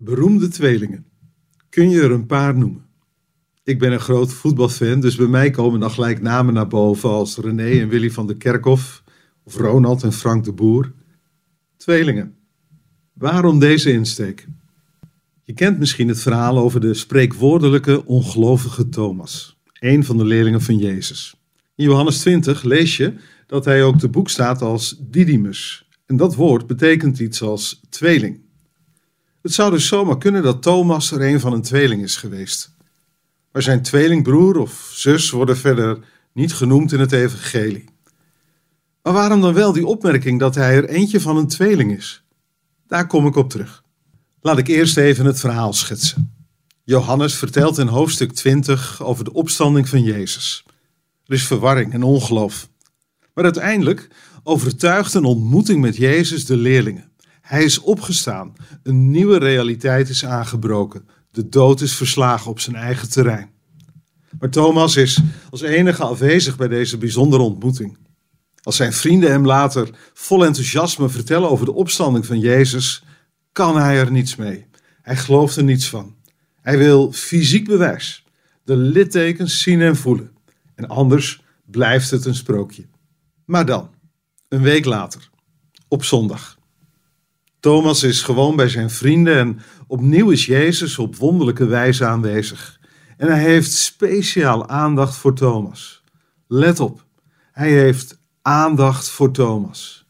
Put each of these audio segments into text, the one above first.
Beroemde tweelingen. Kun je er een paar noemen? Ik ben een groot voetbalfan, dus bij mij komen dan gelijk namen naar boven als René en Willy van der Kerkhof of Ronald en Frank de Boer. Tweelingen. Waarom deze insteek? Je kent misschien het verhaal over de spreekwoordelijke ongelovige Thomas, een van de leerlingen van Jezus. In Johannes 20 lees je dat hij ook te boek staat als Didymus. En dat woord betekent iets als tweeling. Het zou dus zomaar kunnen dat Thomas er een van een tweeling is geweest. Maar zijn tweelingbroer of zus worden verder niet genoemd in het evangelie. Maar waarom dan wel die opmerking dat hij er eentje van een tweeling is? Daar kom ik op terug. Laat ik eerst even het verhaal schetsen. Johannes vertelt in hoofdstuk 20 over de opstanding van Jezus. Er is verwarring en ongeloof. Maar uiteindelijk overtuigt een ontmoeting met Jezus de leerlingen. Hij is opgestaan. Een nieuwe realiteit is aangebroken. De dood is verslagen op zijn eigen terrein. Maar Thomas is als enige afwezig bij deze bijzondere ontmoeting. Als zijn vrienden hem later vol enthousiasme vertellen over de opstanding van Jezus, kan hij er niets mee. Hij gelooft er niets van. Hij wil fysiek bewijs, de littekens zien en voelen. En anders blijft het een sprookje. Maar dan, een week later, op zondag. Thomas is gewoon bij zijn vrienden en opnieuw is Jezus op wonderlijke wijze aanwezig. En hij heeft speciaal aandacht voor Thomas. Let op, hij heeft aandacht voor Thomas.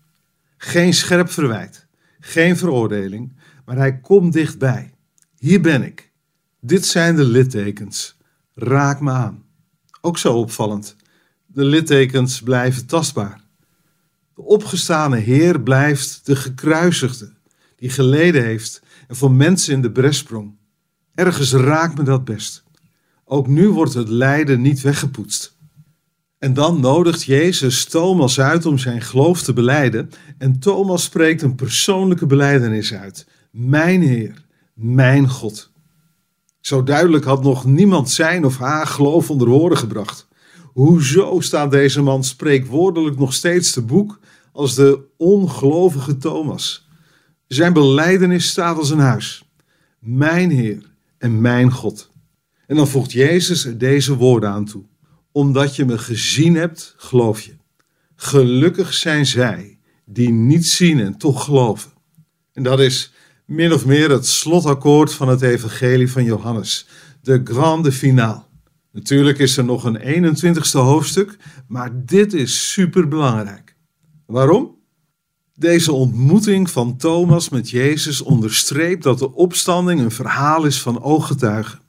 Geen scherp verwijt, geen veroordeling, maar hij komt dichtbij. Hier ben ik. Dit zijn de littekens. Raak me aan. Ook zo opvallend. De littekens blijven tastbaar. De opgestane Heer blijft de gekruisigde die geleden heeft en voor mensen in de bres sprong. Ergens raakt me dat best. Ook nu wordt het lijden niet weggepoetst. En dan nodigt Jezus Thomas uit om zijn geloof te beleiden. En Thomas spreekt een persoonlijke beleidenis uit. Mijn Heer, mijn God. Zo duidelijk had nog niemand zijn of haar geloof onder woorden gebracht. Hoezo staat deze man spreekwoordelijk nog steeds te boek als de ongelovige Thomas? Zijn beleidenis staat als een huis. Mijn Heer en mijn God. En dan voegt Jezus er deze woorden aan toe. Omdat je me gezien hebt, geloof je. Gelukkig zijn zij die niet zien en toch geloven. En dat is min of meer het slotakkoord van het evangelie van Johannes. De grande finale. Natuurlijk is er nog een 21ste hoofdstuk, maar dit is superbelangrijk. Waarom? Deze ontmoeting van Thomas met Jezus onderstreept dat de opstanding een verhaal is van ooggetuigen.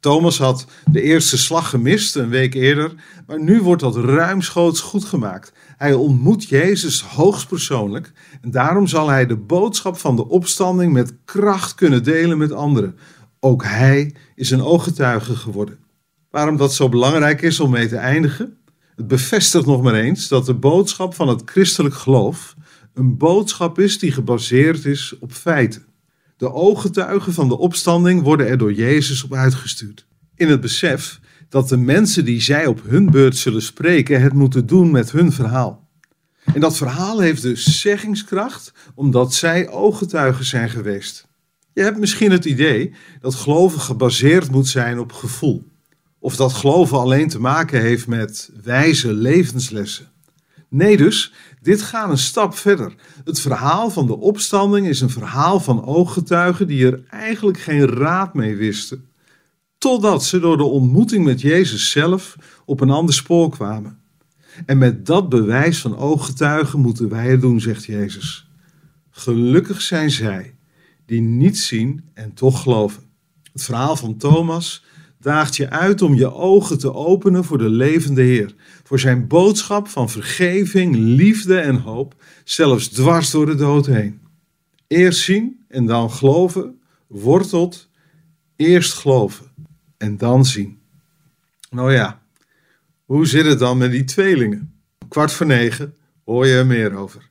Thomas had de eerste slag gemist een week eerder, maar nu wordt dat ruimschoots goed gemaakt. Hij ontmoet Jezus hoogstpersoonlijk en daarom zal hij de boodschap van de opstanding met kracht kunnen delen met anderen. Ook hij is een ooggetuige geworden. Waarom dat zo belangrijk is om mee te eindigen? Het bevestigt nog maar eens dat de boodschap van het christelijk geloof een boodschap is die gebaseerd is op feiten. De ooggetuigen van de opstanding worden er door Jezus op uitgestuurd. In het besef dat de mensen die zij op hun beurt zullen spreken het moeten doen met hun verhaal. En dat verhaal heeft dus zeggingskracht omdat zij ooggetuigen zijn geweest. Je hebt misschien het idee dat geloven gebaseerd moet zijn op gevoel. Of dat geloven alleen te maken heeft met wijze levenslessen. Nee dus, dit gaat een stap verder. Het verhaal van de opstanding is een verhaal van ooggetuigen die er eigenlijk geen raad mee wisten, totdat ze door de ontmoeting met Jezus zelf op een ander spoor kwamen. En met dat bewijs van ooggetuigen moeten wij het doen, zegt Jezus. Gelukkig zijn zij die niet zien en toch geloven. Het verhaal van Thomas daagt je uit om je ogen te openen voor de levende Heer, voor zijn boodschap van vergeving, liefde en hoop, zelfs dwars door de dood heen. Eerst zien en dan geloven wortelt eerst geloven en dan zien. Nou ja, hoe zit het dan met die tweelingen? Kwart voor negen hoor je er meer over.